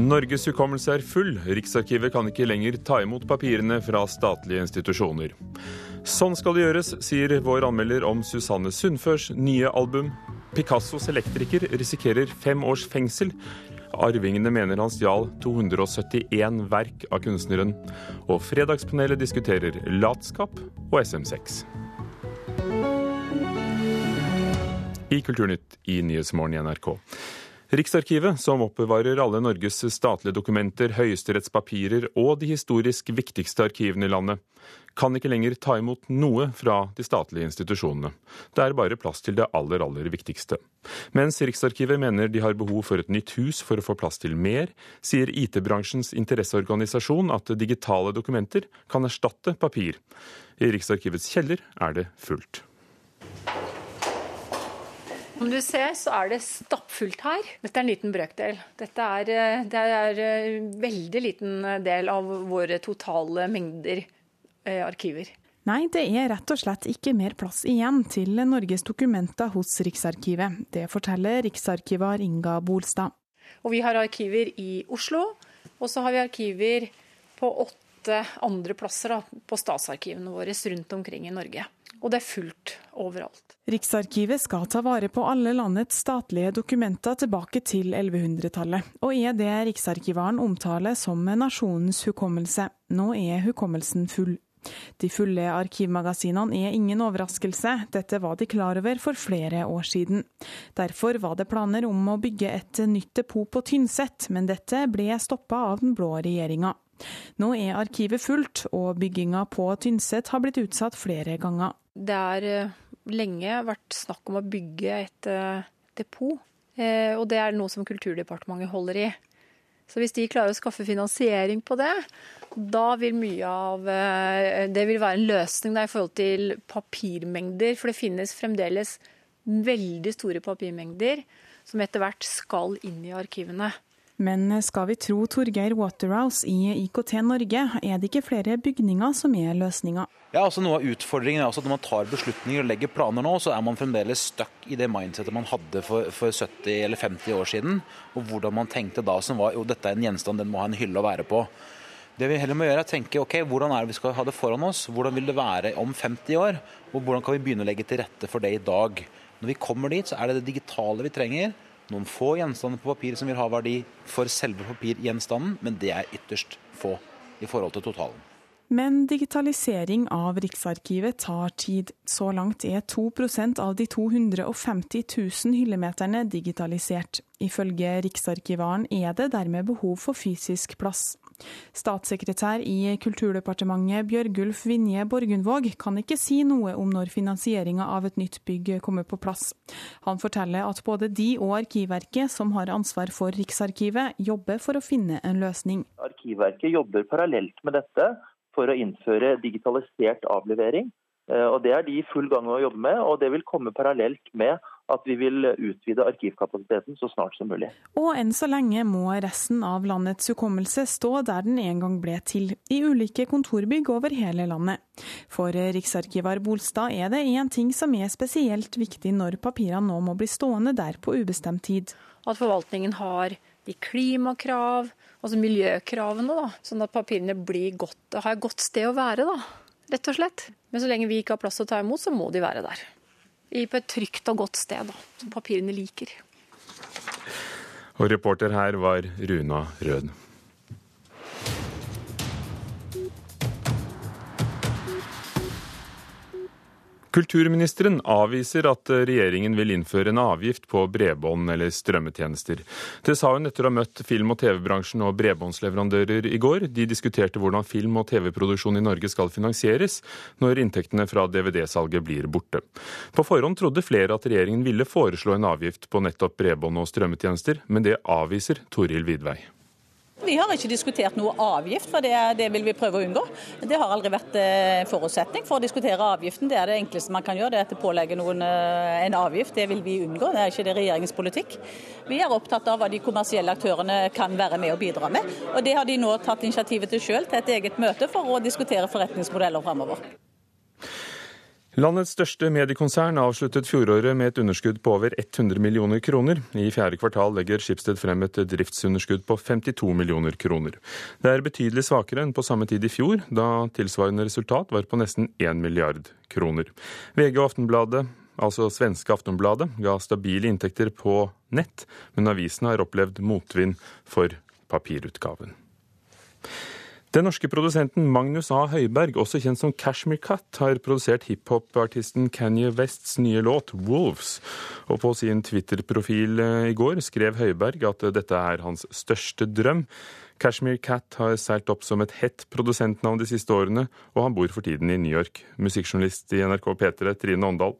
Norges hukommelse er full. Riksarkivet kan ikke lenger ta imot papirene fra statlige institusjoner. Sånn skal det gjøres, sier vår anmelder om Susanne Sundførs nye album. Picassos elektriker risikerer fem års fengsel. Arvingene mener han stjal 271 verk av kunstneren. Og Fredagspanelet diskuterer latskap og SM6. I Kulturnytt i Nyhetsmorgen i NRK. Riksarkivet, som oppbevarer alle Norges statlige dokumenter, høyesterettspapirer og de historisk viktigste arkivene i landet, kan ikke lenger ta imot noe fra de statlige institusjonene. Det er bare plass til det aller, aller viktigste. Mens Riksarkivet mener de har behov for et nytt hus for å få plass til mer, sier IT-bransjens interesseorganisasjon at digitale dokumenter kan erstatte papir. I Riksarkivets kjeller er det fullt. Som du ser, så er det stappfullt her. Dette er en liten brøkdel. Dette er, eh, det er en eh, veldig liten del av våre totale mengder eh, arkiver. Nei, det er rett og slett ikke mer plass igjen til Norges dokumenter hos Riksarkivet. Det forteller riksarkivar Inga Bolstad. Og vi har arkiver i Oslo, og så har vi arkiver på åtte andre plasser da, på statsarkivene våre rundt omkring i Norge. Og det er fullt overalt. Riksarkivet skal ta vare på alle landets statlige dokumenter tilbake til 1100-tallet, og er det Riksarkivaren omtaler som nasjonens hukommelse. Nå er hukommelsen full. De fulle arkivmagasinene er ingen overraskelse, dette var de klar over for flere år siden. Derfor var det planer om å bygge et nytt depot på Tynset, men dette ble stoppa av den blå regjeringa. Nå er arkivet fullt, og bygginga på Tynset har blitt utsatt flere ganger. Det er eh, lenge vært snakk om å bygge et uh, depot. Eh, og det er noe som Kulturdepartementet holder i. Så hvis de klarer å skaffe finansiering på det, da vil mye av uh, Det vil være en løsning der i forhold til papirmengder. For det finnes fremdeles veldig store papirmengder som etter hvert skal inn i arkivene. Men skal vi tro Torgeir Waterhouse i IKT Norge, er det ikke flere bygninger som er løsninga? Ja, altså Noe av utfordringen er også at når man tar beslutninger og legger planer nå, så er man fremdeles stuck i det mindsetet man hadde for, for 70 eller 50 år siden. Og hvordan man tenkte da som var jo dette er en gjenstand, den må ha en hylle å være på. Det vi heller må gjøre er å tenke ok, hvordan er det vi skal ha det foran oss? Hvordan vil det være om 50 år? Og hvordan kan vi begynne å legge til rette for det i dag? Når vi kommer dit, så er det det digitale vi trenger noen få gjenstander på papir som vil ha verdi for selve papirgjenstanden, men det er ytterst få i forhold til totalen. Men digitalisering av Riksarkivet tar tid. Så langt er 2% av de 250 000 hyllemeterne digitalisert. Ifølge Riksarkivaren er det dermed behov for fysisk plass. Statssekretær i Kulturdepartementet Bjørgulf Vinje Borgundvåg kan ikke si noe om når finansieringa av et nytt bygg kommer på plass. Han forteller at både de og Arkivverket, som har ansvar for Riksarkivet, jobber for å finne en løsning. Arkivverket jobber parallelt med dette for å innføre digitalisert avlevering. Eh, og Det er de i full gang med å jobbe med, og det vil komme parallelt med at vi vil utvide arkivkapasiteten så snart som mulig. Og enn så lenge må resten av landets hukommelse stå der den en gang ble til, i ulike kontorbygg over hele landet. For riksarkivar Bolstad er det én ting som er spesielt viktig når papirene nå må bli stående der på ubestemt tid. At forvaltningen har de klimakrav, altså miljøkravene, da, sånn at papirene blir godt, har et godt sted å være. da, rett og slett. Men så lenge vi ikke har plass til å ta imot, så må de være der på et trygt og godt sted, da, som papirene liker. Og reporter her var Runa Rød. Kulturministeren avviser at regjeringen vil innføre en avgift på bredbånd eller strømmetjenester. Det sa hun etter å ha møtt film- og TV-bransjen og bredbåndsleverandører i går. De diskuterte hvordan film- og TV-produksjon i Norge skal finansieres når inntektene fra DVD-salget blir borte. På forhånd trodde flere at regjeringen ville foreslå en avgift på nettopp bredbånd og strømmetjenester, men det avviser Toril Vidvei. Vi har ikke diskutert noe avgift, for det, det, vil vi prøve å unngå. Det har aldri vært en eh, forutsetning for å diskutere avgiften. Det er det enkleste man kan gjøre, det er å pålegge noen eh, en avgift. Det vil vi unngå, det er ikke det regjeringens politikk. Vi er opptatt av hva de kommersielle aktørene kan være med og bidra med. Og Det har de nå tatt initiativet til sjøl, til et eget møte for å diskutere forretningsmodeller framover. Landets største mediekonsern avsluttet fjoråret med et underskudd på over 100 millioner kroner. I fjerde kvartal legger Schibsted frem et driftsunderskudd på 52 millioner kroner. Det er betydelig svakere enn på samme tid i fjor, da tilsvarende resultat var på nesten 1 milliard kroner. VG og Aftenbladet altså svenske Aftenbladet, ga stabile inntekter på nett, men avisen har opplevd motvind for papirutgaven. Den norske produsenten Magnus A. Høiberg, også kjent som Cashmere Cut, har produsert hiphop-artisten Kanye Wests nye låt 'Wolves'. Og på sin Twitter-profil eh, i går skrev Høiberg at dette er hans største drøm. Cashmere Cat har seilt opp som et hett produsentnavn de siste årene, og han bor for tiden i New York. Musikkjournalist i NRK P3, Trine Åndal.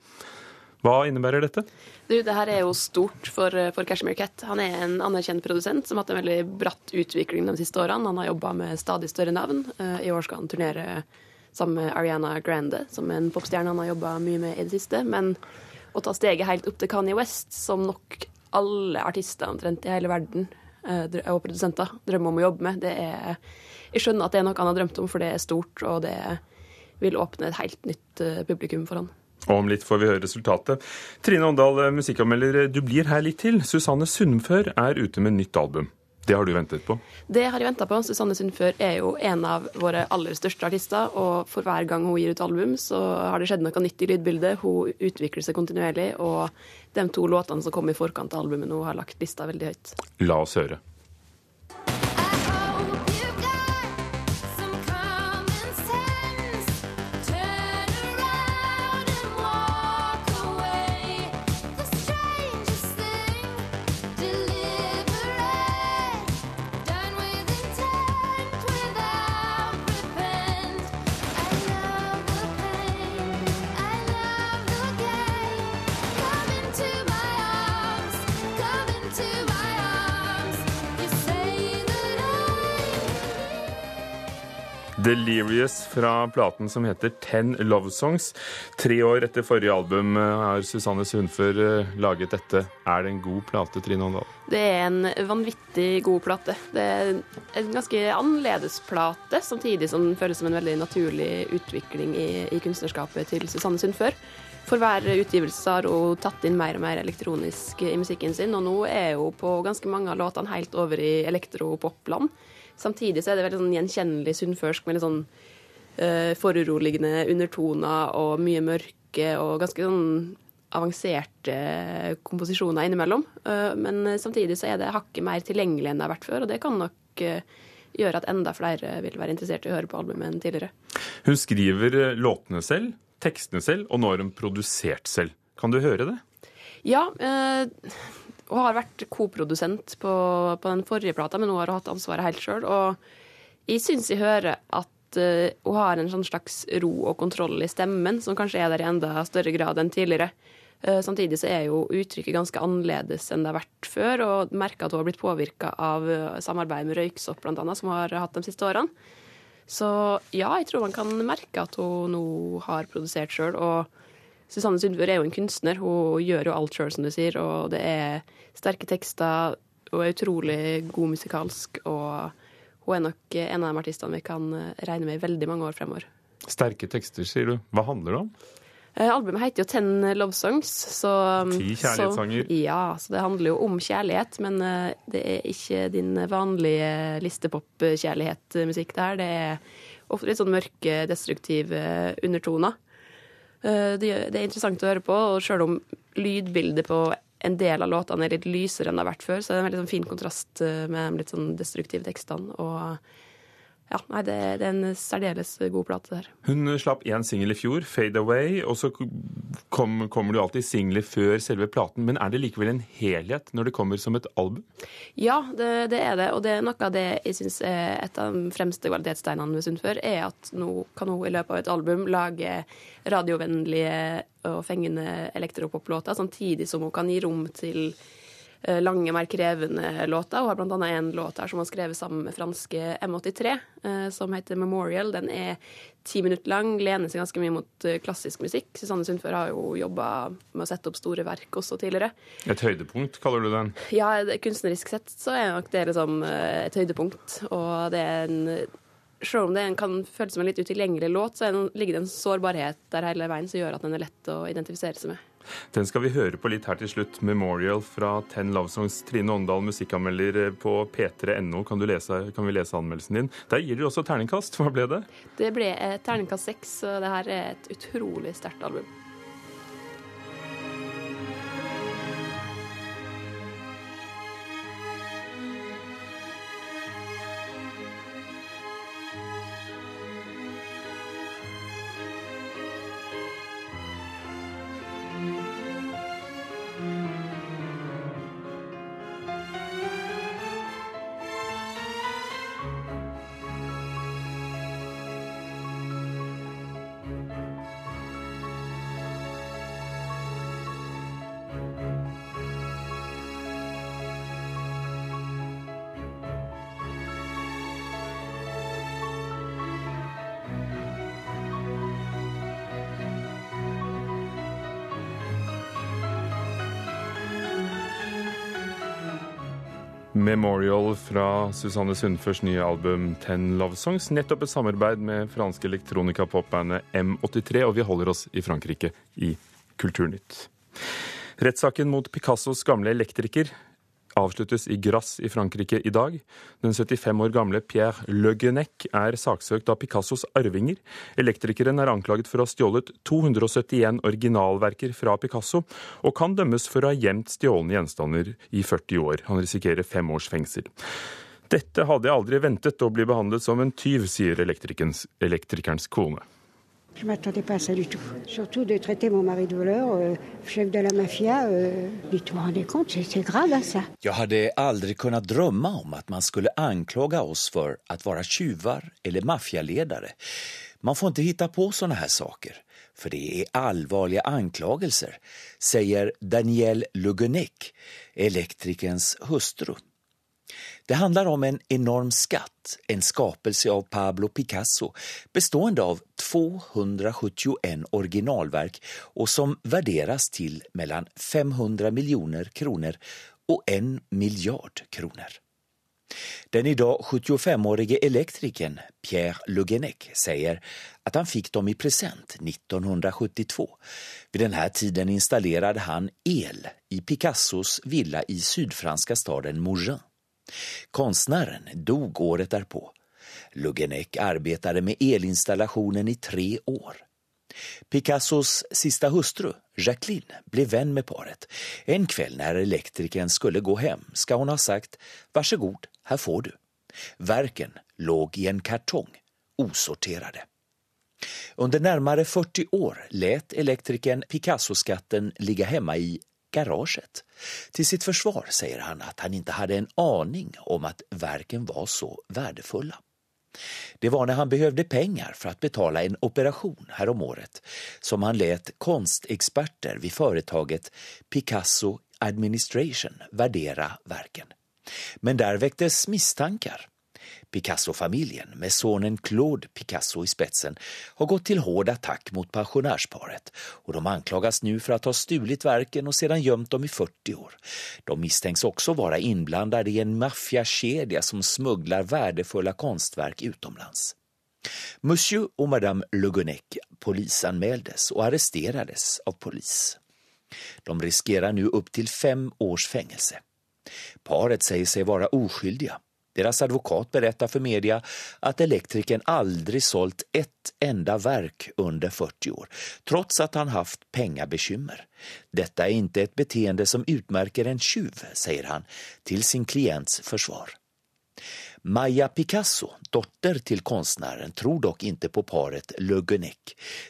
Hva innebærer dette? Du, det her er jo stort for, for Cashmere Cat. Han er en anerkjent produsent som har hatt en veldig bratt utvikling de siste årene. Han har jobba med stadig større navn. Eh, I år skal han turnere sammen med Ariana Grande, som er en popstjerne han har jobba mye med i det siste. Men å ta steget helt opp til Kanye West, som nok alle artister omtrent i hele verden eh, og produsenter drømmer om å jobbe med, det er Jeg skjønner at det er noe han har drømt om, for det er stort, og det vil åpne et helt nytt eh, publikum for han. Og om litt får vi høre resultatet. Trine Åndal, eh, musikkanmelder, du blir her litt til. Susanne Sundfør er ute med nytt album. Det har du ventet på? Det har jeg venta på. Susanne Sundfør er jo en av våre aller største artister, og for hver gang hun gir ut album, så har det skjedd noe nytt i lydbildet. Hun utvikler seg kontinuerlig, og de to låtene som kom i forkant av albumet nå, har lagt lista veldig høyt. La oss høre. Delirious fra platen som heter Ten Love Songs. Tre år etter forrige album eh, har Susanne Sundfør eh, laget dette. Er det en god plate, Trine Åndal? Det er en vanvittig god plate. Det er en ganske annerledes plate, samtidig som den føles som en veldig naturlig utvikling i, i kunstnerskapet til Susanne Sundfør. For hver utgivelse har hun tatt inn mer og mer elektronisk i musikken sin, og nå er hun på ganske mange av låtene helt over i elektropopland. Samtidig så er det veldig sånn gjenkjennelig sunnførsk med litt sånn uh, foruroligende undertoner og mye mørke og ganske sånn avanserte komposisjoner innimellom. Uh, men samtidig så er det hakket mer tilgjengelig enn det har vært før, og det kan nok uh, gjøre at enda flere vil være interessert i å høre på albumet enn tidligere. Hun skriver låtene selv, tekstene selv, og nå har hun produsert selv. Kan du høre det? Ja. Og har vært koprodusent på, på, den forrige plata, men hun har hatt ansvaret helt sjøl. Og jeg syns jeg hører at uh, hun har en sånn slags ro og kontroll i stemmen, som kanskje er der i enda større grad enn tidligere. Uh, samtidig så er jo uttrykket ganske annerledes enn det har vært før, og merker at hun har blitt påvirka av uh, samarbeid med Røyksopp, blant annet, som hun har hatt de siste årene. Så ja, jeg tror man kan merke at hun nå har produsert sjøl. Og Susanne Sundfør er jo en kunstner. Hun gjør jo alt sjøl, som du sier. Og det er sterke tekster og er utrolig god musikalsk. Og hun er nok en av de artistene vi kan regne med i veldig mange år fremover. Sterke tekster, sier du. Hva handler det om? Eh, albumet heter jo Ten Love Songs. Så, Ti kjærlighetssanger. Så, ja, så det handler jo om kjærlighet. Men eh, det er ikke din vanlige listepop-kjærlighetsmusikk det her. Det er ofte litt sånn mørke, destruktive undertoner. Eh, det er interessant å høre på, og sjøl om lydbildet på en del av låtene er litt lysere enn det har vært før, så er det en veldig sånn fin kontrast eh, med de litt sånn destruktive tekstene. og ja, nei, det, det, er en særdeles god plate der. Hun slapp én singel i fjor, 'Fade Away', og så kom, kommer det alltid singler før selve platen. Men er det likevel en helhet når det kommer som et album? Ja, det, det er det. Og det er noe av det jeg syns er et av de fremste kvalitetstegnene ved Sundfør, er at nå kan hun i løpet av et album lage radiovennlige og fengende elektropoplåter, samtidig som hun kan gi rom til lange, mer krevende låter. Hun har bl.a. en låt her som hun har skrevet sammen med franske M83, eh, som heter 'Memorial'. Den er ti minutter lang, lener seg ganske mye mot eh, klassisk musikk. Susanne Sundfør har jo jobba med å sette opp store verk også tidligere. Et høydepunkt, kaller du den? Ja, kunstnerisk sett så er nok det liksom et høydepunkt. Og det er en selv om det kan føles som en litt utilgjengelig låt, så ligger det en sårbarhet der hele veien som gjør at den er lett å identifisere seg med. Den skal vi høre på litt her til slutt. 'Memorial' fra Ten Love Songs. Trine Åndal, musikkanmelder på p3.no. Kan, kan, vi lese anmeldelsen din? Der gir du også terningkast. Hva ble det? Det ble terningkast seks. Det her er et utrolig sterkt album. Memorial fra Susanne Sundførs nye album Ten Love Songs. Nettopp et samarbeid med franske elektronika-popbandet M83, og vi holder oss i Frankrike i Kulturnytt. Rettssaken mot Picassos gamle elektriker avsluttes i Grasse i Frankrike i dag. Den 75 år gamle Pierre Le Guenec er saksøkt av Picassos arvinger. Elektrikeren er anklaget for å ha stjålet 271 originalverker fra Picasso, og kan dømmes for å ha gjemt stjålne gjenstander i 40 år. Han risikerer fem års fengsel. Dette hadde jeg aldri ventet å bli behandlet som en tyv, sier elektrikerens kone. Je ne m'attendais pas à ça du tout. Surtout de traiter mon mari de voleur, euh, chef de la mafia. Euh, du rendez compte, c'est grave hein, ça. Jag hade aldrig kunnat drömma om att man skulle anklaga oss för att vara tjuvar eller maffialedare. Man får inte hitta på sådana här saker, för det är allvarliga anklagelser, säger Danielle Lugunek, elektrikerns hustru. Det handlar om en enorm skatt, en skapelse av Pablo Picasso bestående av 271 originalverk og som värderas til mellom 500 millioner kroner og en miljard kroner. Den idag 75-årige elektrikeren Pierre Le sier at han fikk dem i present 1972. Ved denne tiden installerte han el i Picassos villa i sydfranska staden Mougin. Konstnären dog året därpå. Lugenek arbetade med elinstallationen i tre år. Picassos sista hustru, Jacqueline, blev vän med paret. En kväll när elektrikern skulle gå hem ska hon ha sagt Varsågod, här får du. Verken låg i en kartong, osorterade. Under närmare 40 år lät elektrikern Picasso-skatten ligga hemma i garaget. Till sitt försvar säger han att han inte hade en aning om att verken var så värdefulla. Det var när han behövde pengar för att betala en operation häromåret som han lät konstexperter vid företaget Picasso Administration värdera verken. Men där väcktes misstankar Picasso-familjen med sonen Claude Picasso i spetsen har gått til hård attack mot pensionärsparet och de anklagas nu för att ha stulit verken och sedan gömt dem i 40 år. De misstänks också vara inblandade i en maffiakedja som smugglar värdefulla konstverk utomlands. Monsieur och Madame Le Guenec polisanmäldes och arresterades av polis. De riskerar nu upp till fem års fängelse. Paret säger sig vara oskyldiga deras advokat berättar för media att elektrikern aldrig sålt ett enda verk under 40 år, trots att han haft pengabekymmer. Detta är inte ett beteende som utmärker en tjuv, säger han till sin klients försvar. Maja Picasso, dotter till konstnären, tror dock inte på paret Le Guenec.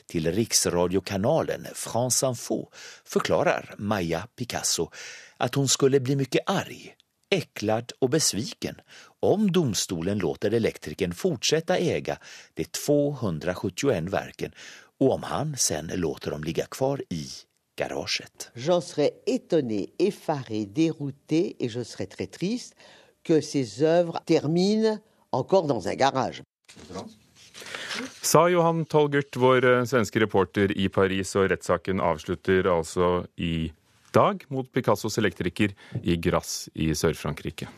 Till riksradiokanalen France Info förklarar Maja Picasso att hon skulle bli mycket arg äcklad och besviken om domstolen låter elektrikern fortsätta äga de 271 verken och om han sen låter dem ligga kvar i garaget. J'en serais étonné, effaré, dérouté et je serais très triste que ces œuvres terminent encore dans un garage. Sa Johan Tolgert, vår eh, svenske reporter i Paris, og rettssaken avslutter altså i dag mot Picassos elektriker i Grasse i Sør-Frankrike.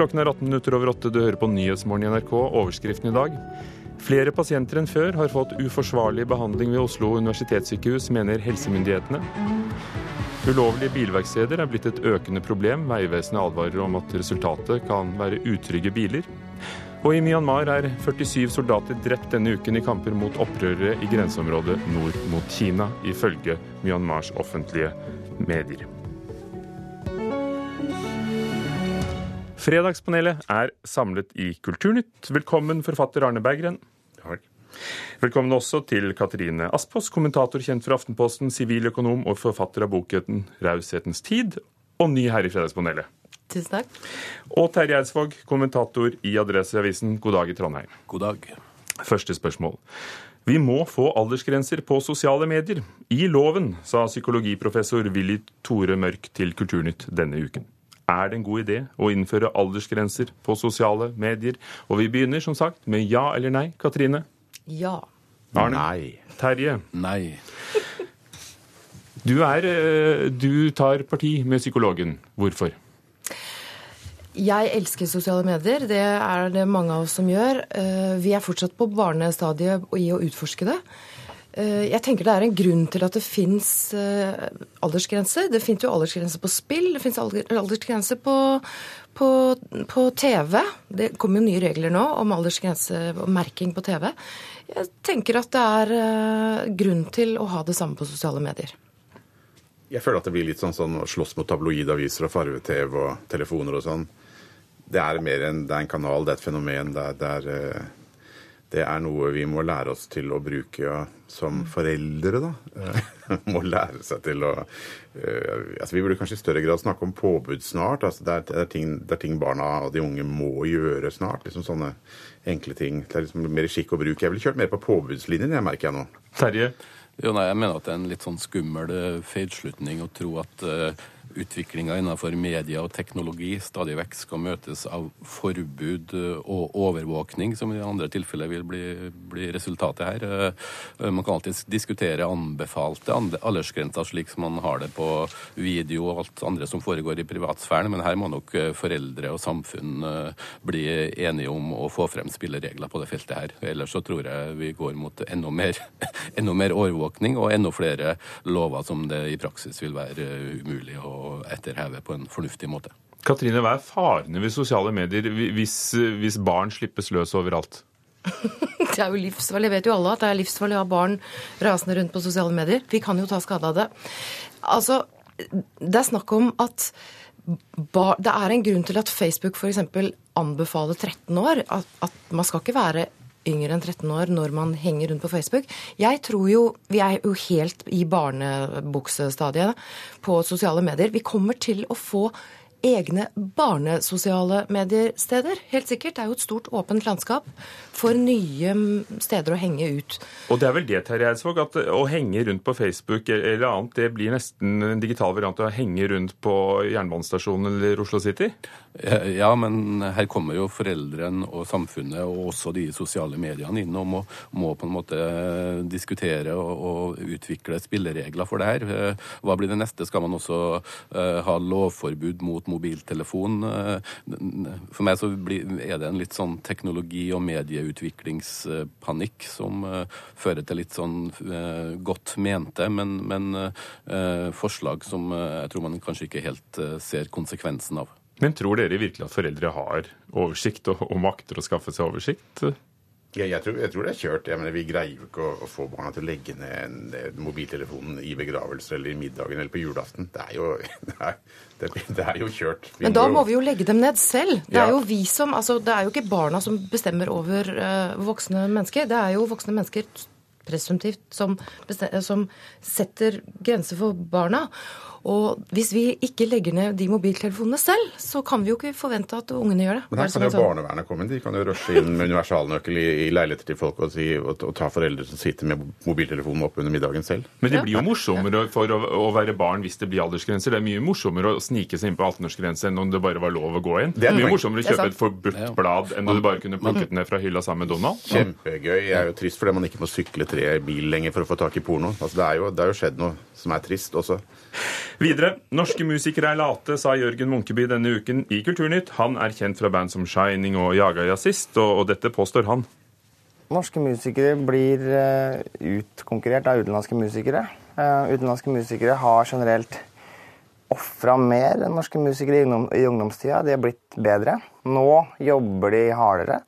Klokken er 18 minutter over åtte. Du hører på Nyhetsmorgen i NRK. Overskriften i dag. Flere pasienter enn før har fått uforsvarlig behandling ved Oslo universitetssykehus, mener helsemyndighetene. Ulovlige bilverksteder er blitt et økende problem. Vegvesenet advarer om at resultatet kan være utrygge biler. Og i Myanmar er 47 soldater drept denne uken i kamper mot opprørere i grenseområdet nord mot Kina, ifølge Myanmars offentlige medier. Fredagspanelet er samlet i Kulturnytt. Velkommen, forfatter Arne Berggren. Velkommen også til Katrine Aspås, kommentator kjent fra Aftenposten, siviløkonom og forfatter av boken 'Raushetens tid', og ny her i Fredagspanelet. Tusen takk. Og Terje Eidsvåg, kommentator i Adresseavisen. God dag i Trondheim. God dag. Første spørsmål. Vi må få aldersgrenser på sosiale medier. I loven, sa psykologiprofessor Willy Tore Mørk til Kulturnytt denne uken. Er det en god idé å innføre aldersgrenser på sosiale medier? Og vi begynner som sagt med ja eller nei. Katrine? Ja. Arne? Nei. Terje? Nei. Du, er, eh, du tar parti med psykologen. Hvorfor? Jeg elsker sosiale medier. Det er det mange av oss som gjør. Eh, vi er fortsatt på barnestadiet i å utforske det. Eh, jeg tenker det er en grunn til at det fins aldersgrenser. Det fins jo aldersgrenser på spill, det fins aldersgrenser på, på, på, TV. Det kommer jo nye regler nå om aldersgrense og merking på TV. Jeg tenker at det er grunn til å ha det samme på sosiale medier. Jeg føler at det blir litt sånn, sånn å slåss mot tabloidaviser og farve-TV og telefoner og sånn. Det er mer enn det er en kanal, det er et fenomen. Det er, det er, det er noe vi må lære oss til å bruke ja, som foreldre, da. må lære seg til å uh, altså Vi burde kanskje i større grad snakke om påbud snart. altså det er, det, er ting, det er, ting, barna og de unge må gjøre snart. liksom Sånne enkle ting. Det er liksom mer skikk og bruk. Jeg ville kjørt mer på påbudslinjen, jeg merker jeg nå. Terje? Jo, nei, Jeg mener at det er en litt sånn skummel feilslutning å tro at uh, utviklinga innenfor media og teknologi stadig vekk skal møtes av forbud og overvåkning, som i andre tilfeller vil bli, bli resultatet her. Man kan alltid diskutere anbefalte aldersgrenser, slik som man har det på video og alt andre som foregår i privatsfæren, men her må nok foreldre og samfunn bli enige om å få frem spilleregler på det feltet her. Ellers så tror jeg vi går mot enda mer, enda mer overvåkning og enda flere lover som det i praksis vil være umulig å etterheve på en fornuftig måte. Katrine, hva er farene ved sosiale medier hvis, hvis barn slippes løs overalt? det er jo livsfarlig. Jeg vet jo alle at det er livsfarlig å ha barn rasende rundt på sosiale medier. Vi kan jo ta skade av det. Altså, det er snakk om at det er en grunn til at Facebook f.eks. anbefaler 13 år. At, at man skal ikke være yngre enn 13 år når man henger rundt på Facebook. Jeg tror jo Vi er jo helt i barnebuksestadiet på sosiale medier. Vi kommer til å få egne barnesosiale mediesteder. Helt sikkert. Det er jo et stort, åpent landskap for nye steder å henge ut. Og det er vel det, Terje Eidsvåg, at å henge rundt på Facebook eller annet, det blir nesten en digital variant av å henge rundt på jernbanestasjonen eller Oslo City? Ja, men her kommer jo foreldrene og samfunnet og også de sosiale mediene inn og må, må på en måte diskutere og, og, utvikle spilleregler for det her. Hva blir det neste? Skal man også uh, ha lovforbud mot mobiltelefon? For meg så er det en litt sånn teknologi- og medieutviklingspanikk som uh, fører til litt sånn uh, godt mente, men, men forslag som jeg tror man kanskje ikke helt ser konsekvensen av. Men tror dere virkelig at foreldre har oversikt og makter å skaffe seg oversikt? Ja, jeg, tror, jeg, tror, det er kjørt. Mener, vi greier jo ikke å, å, få barna til å legge ned en, en mobiltelefonen i begravelser eller i middagen eller på julaften. Det er jo, det er, det, det er jo kjørt. Vi Men da må, vi jo legge dem ned selv. Det er jo vi som, altså, det er jo ikke barna som bestemmer over uh, voksne mennesker. Det er jo voksne mennesker presumptivt som, som setter grenser for barna. Og hvis vi ikke legger ned de mobiltelefonene selv, så kan vi jo ikke forvente at ungene gjør det. Men her kan jo barnevernet komme inn. De kan jo rushe inn med universalnøkkel i, i leiligheter til folk og, si, og, og, ta foreldre som sitter med mobiltelefonen opp under middagen selv. Men det blir jo morsommere for å, å, være barn hvis det blir aldersgrenser. Det er mye morsommere å snike seg inn på 18-årsgrense enn om det bare var lov å gå inn. Det er mye morsommere å kjøpe et forbudt blad enn om du bare kunne plukket ned fra hylla sammen med Donald. Kjempegøy. Jeg er jo trist fordi man ikke må sykle tre bil lenger for å få tak i porno. Altså, det, er jo, det er jo skjedd noe som er trist også. Videre. Norske musikere er late, sa Jørgen Munkeby denne uken i Kulturnytt. Han er kjent fra band som Shining og Jaga Jazzist, og, og dette påstår han. Norske musikere blir uh, utkonkurrert av utenlandske musikere. Uh, utenlandske musikere har generelt ofra mer enn norske musikere i ungdomstida. De har blitt bedre. Nå jobber de hardere.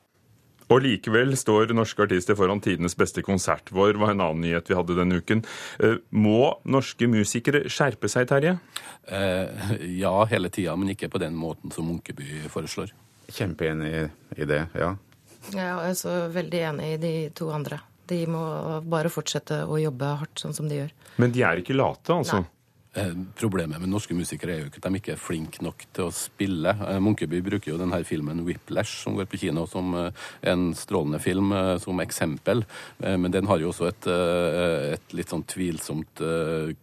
Og likevel står norske artister foran tidenes beste konsert. Vår var en annen nyhet vi hadde denne uken. Eh, må norske musikere skjerpe seg, Terje? Eh, ja, hele tida, men ikke på den måten som Munkeby foreslår. Kjempeenig i det, ja. Jeg er så veldig enig i de to andre. De må bare fortsette å jobbe hardt, sånn som de gjør. Men de er ikke late, altså? Nei. Eh, problemet med norske musikere er jo ikke at de ikke er flinke nok til å spille. Eh, Munkeby bruker jo denne filmen 'Whiplash', som går på kino, som eh, en strålende film som eksempel. Men den har jo også et, et litt sånn tvilsomt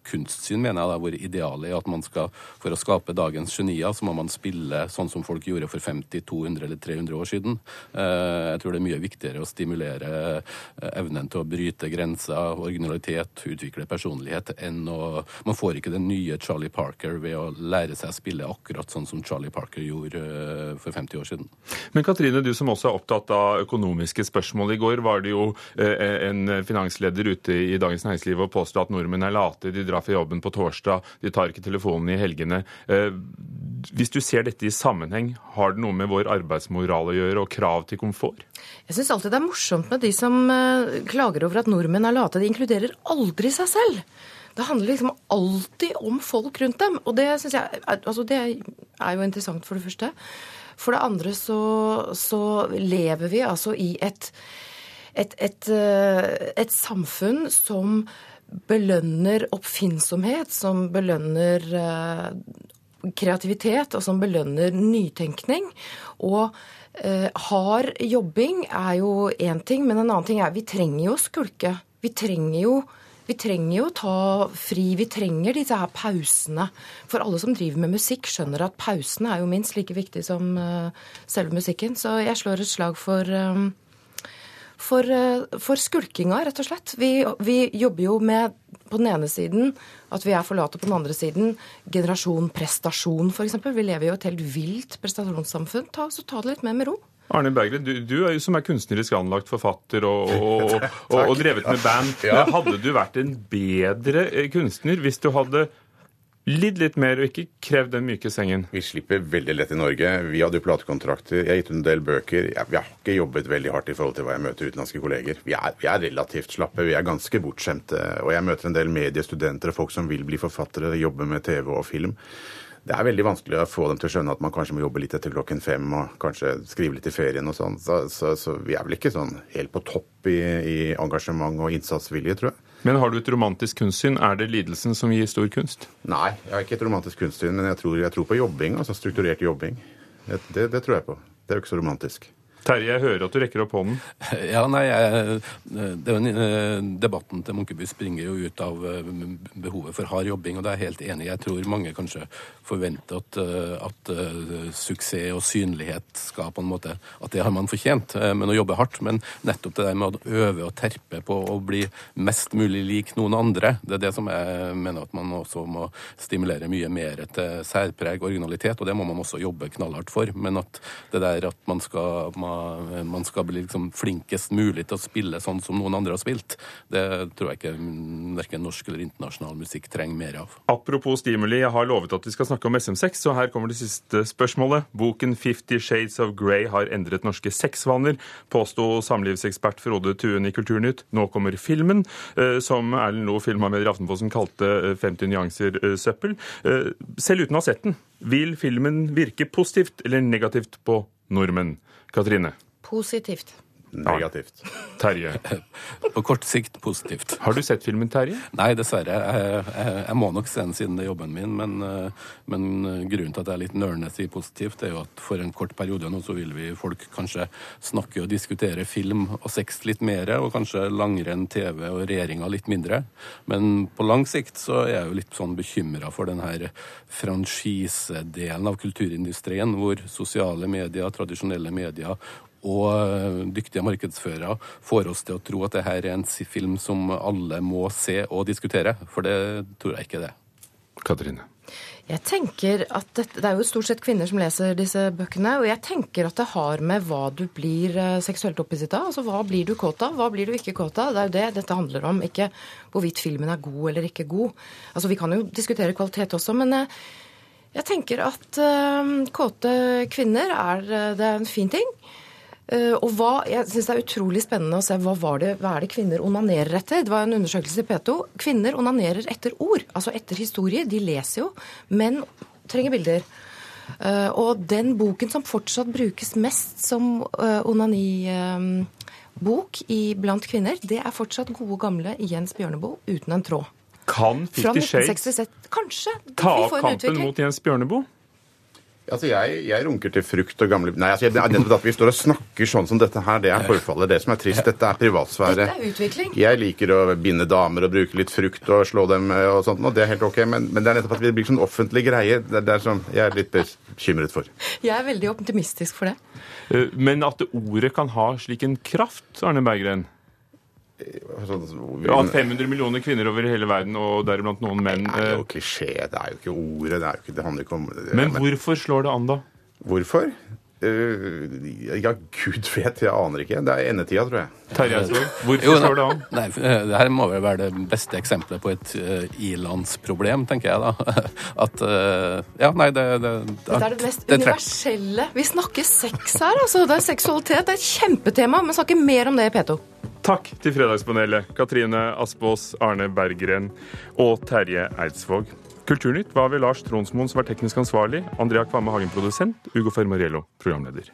kunstsyn, mener jeg, da, hvor idealet er at man skal, for å skape dagens genier, så må man spille sånn som folk gjorde for 50, 200 eller 300 år siden. Jeg tror det er mye viktigere å stimulere evnen til å bryte grenser, originalitet, utvikle personlighet, enn å Man får ikke den nye Charlie Parker ved å lære seg å spille akkurat sånn som Charlie Parker gjorde eh, for 50 år siden. Men Katrine, du som også er opptatt av økonomiske spørsmål. I går var det jo eh, en finansleder ute i Dagens Næringsliv og påstod at nordmenn er late, de drar fra jobben på torsdag, de tar ikke telefonen i helgene. Eh, hvis du ser dette i sammenheng, har det noe med vår arbeidsmoral å gjøre og krav til komfort? Jeg syns alltid det er morsomt med de som klager over at nordmenn er late. De inkluderer aldri seg selv. Det handler liksom alltid om folk rundt dem. Og det syns jeg altså det er jo interessant, for det første. For det andre så, så lever vi altså i et, et, et, eh, et samfunn som belønner oppfinnsomhet, som belønner eh, kreativitet, og som belønner nytenkning. Og eh, hard jobbing er jo én ting, men en annen ting er vi trenger jo å skulke. Vi trenger jo vi trenger jo ta fri, vi trenger disse her pausene. For alle som driver med musikk, skjønner at pausene er jo minst like viktig som uh, selve musikken. Så jeg slår et slag for um, for, uh, for, skulkinga, rett og slett. Vi, vi, jobber jo med på den ene siden at vi er for late, på den andre siden generasjon prestasjon, f.eks. Vi lever jo i et helt vilt prestasjonssamfunn. Ta, så ta det litt mer med ro. Arne Bergre, du, du, er jo som er kunstnerisk anlagt forfatter og, og, og, og drevet med band. Ja. Hadde du vært en bedre eh, kunstner hvis du hadde lidd litt mer og ikke krevd den myke sengen? Vi slipper veldig lett i Norge. Vi hadde jo platekontrakter. Jeg har gitt ut en del bøker. Jeg, vi har ikke jobbet veldig hardt i forhold til hva jeg møter utenlandske kolleger. Vi er, vi er relativt slappe. Vi er ganske bortskjemte. Og jeg møter en del mediestudenter og folk som vil bli forfattere, jobbe med TV og film det er veldig vanskelig å få dem til å skjønne at man kanskje må jobbe litt etter klokken fem og kanskje skrive litt i ferien og sånn. Så, så, så, vi er vel ikke sånn helt på topp i, i engasjement og innsatsvilje, tror jeg. Men har du et romantisk kunstsyn? Er det lidelsen som gir stor kunst? Nei, jeg har ikke et romantisk kunstsyn, men jeg tror, jeg tror på jobbing. Altså strukturert jobbing. Det, det, det tror jeg på. Det er jo ikke så romantisk. Terje, jeg hører at du rekker opp hånden. Ja, nei, jeg, det, eh, Debatten til Munkeby springer jo ut av eh, behovet for hard jobbing, og det er jeg helt enig i. Jeg tror mange kanskje forventer at, eh, at suksess og synlighet skal på en måte At det har man fortjent, men å jobbe hardt. Men nettopp det der med å øve og terpe på å bli mest mulig lik noen andre, det er det som jeg mener at man også må stimulere mye mer til særpreg, originalitet, og det må man også jobbe knallhardt for. Men at det der at man skal man man skal bli liksom flinkest mulig til å spille sånn som noen andre har spilt. Det tror jeg ikke verken norsk eller internasjonal musikk trenger mer av. Apropos stimuli, jeg har lovet at vi skal snakke om SM6, så her kommer det siste spørsmålet. Boken 'Fifty Shades of Grey' har endret norske sexvaner, påsto samlivsekspert Frode Tuen i Kulturnytt. Nå kommer filmen, eh, som Erlend Loe, filmanmelder i Aftenposten, kalte 50 eh, nyanser eh, søppel. Selv uten å ha sett den, vil filmen virke positivt eller negativt på nordmenn? Katrine? Positivt. Negativt. Terje? På kort sikt positivt. Har du sett filmen, Terje? Nei, dessverre. Jeg, jeg, jeg må nok se den siden det er jobben min. Men, men, grunnen til at jeg er litt nølende i positivt, er jo at for en kort periode nå så vil vi folk kanskje snakke og diskutere film og sex litt mer, og kanskje langrenn, TV og regjeringa litt mindre. Men på lang sikt så er jeg jo litt sånn bekymra for den her franchisedelen av kulturindustrien, hvor sosiale medier, tradisjonelle medier og eh, dyktige markedsførere får oss til å tro at dette er en film som alle må se og diskutere. For det tror jeg ikke det. Katrine? Jeg tenker at dette, Det er jo stort sett kvinner som leser disse bøkene. Og jeg tenker at det har med hva du blir eh, seksuelt opphisset av. Altså hva blir du kåt av, hva blir du ikke kåt av. Det er jo det dette handler om. Ikke hvorvidt filmen er god eller ikke god. Altså Vi kan jo diskutere kvalitet også, men eh, jeg tenker at uh, kåte kvinner er, det er en fin ting. Uh, og hva, jeg synes Det er utrolig spennende å se hva, det, hva er det kvinner onanerer etter. Det var en undersøkelse i P2. Kvinner onanerer etter ord, altså etter historie. De leser jo, men trenger bilder. Uh, og den boken som fortsatt brukes mest som uh, onanibok blant kvinner, det er fortsatt gode, gamle Jens Bjørneboe uten en tråd. Kan Fifty Shades Kanskje. ta opp kampen mot Jens Bjørneboe? Altså, jeg, jeg, runker til frukt og gamle Nei, altså, det nettopp at vi står og snakker sånn som dette her, det er forfallet. Det som er trist. Dette er privatsfære. Dette er utvikling. Jeg liker å binde damer og bruke litt frukt og slå dem eh, og sånt, og det er helt ok, men, men det er nettopp at det blir sånn offentlig greie. Det, det er sånn jeg er litt bekymret for. Jeg er veldig optimistisk for det. Eh, men at ordet kan ha slik en kraft, Arne Berggren? Ja, 500 millioner kvinner over hele verden, og deriblant noen menn. Det er jo klisjé. Det er jo ikke ordet. Det, er jo ikke, det handler ikke om det, Men hvorfor slår det an, da? Hvorfor? Uh, ja, gud vet, jeg aner ikke. Det er endetida, tror jeg. Terje hvorfor slår det an? Nei, det her må vel være det beste eksempelet på et uh, ilandsproblem, tenker jeg da. At uh, Ja, nei, det, det, Dette er det mest det universelle. Vi snakker sex her, altså. Det er seksualitet. Det er et kjempetema. Men snakker mer om det i P2. Takk til Fredagspanelet, Katrine Aspås, Arne Berggren og Terje Eidsvåg. Kulturnytt var ved Lars Tronsmoen som var teknisk ansvarlig, Andrea Kvamme Hagen produsent, Ugo Fermariello programleder.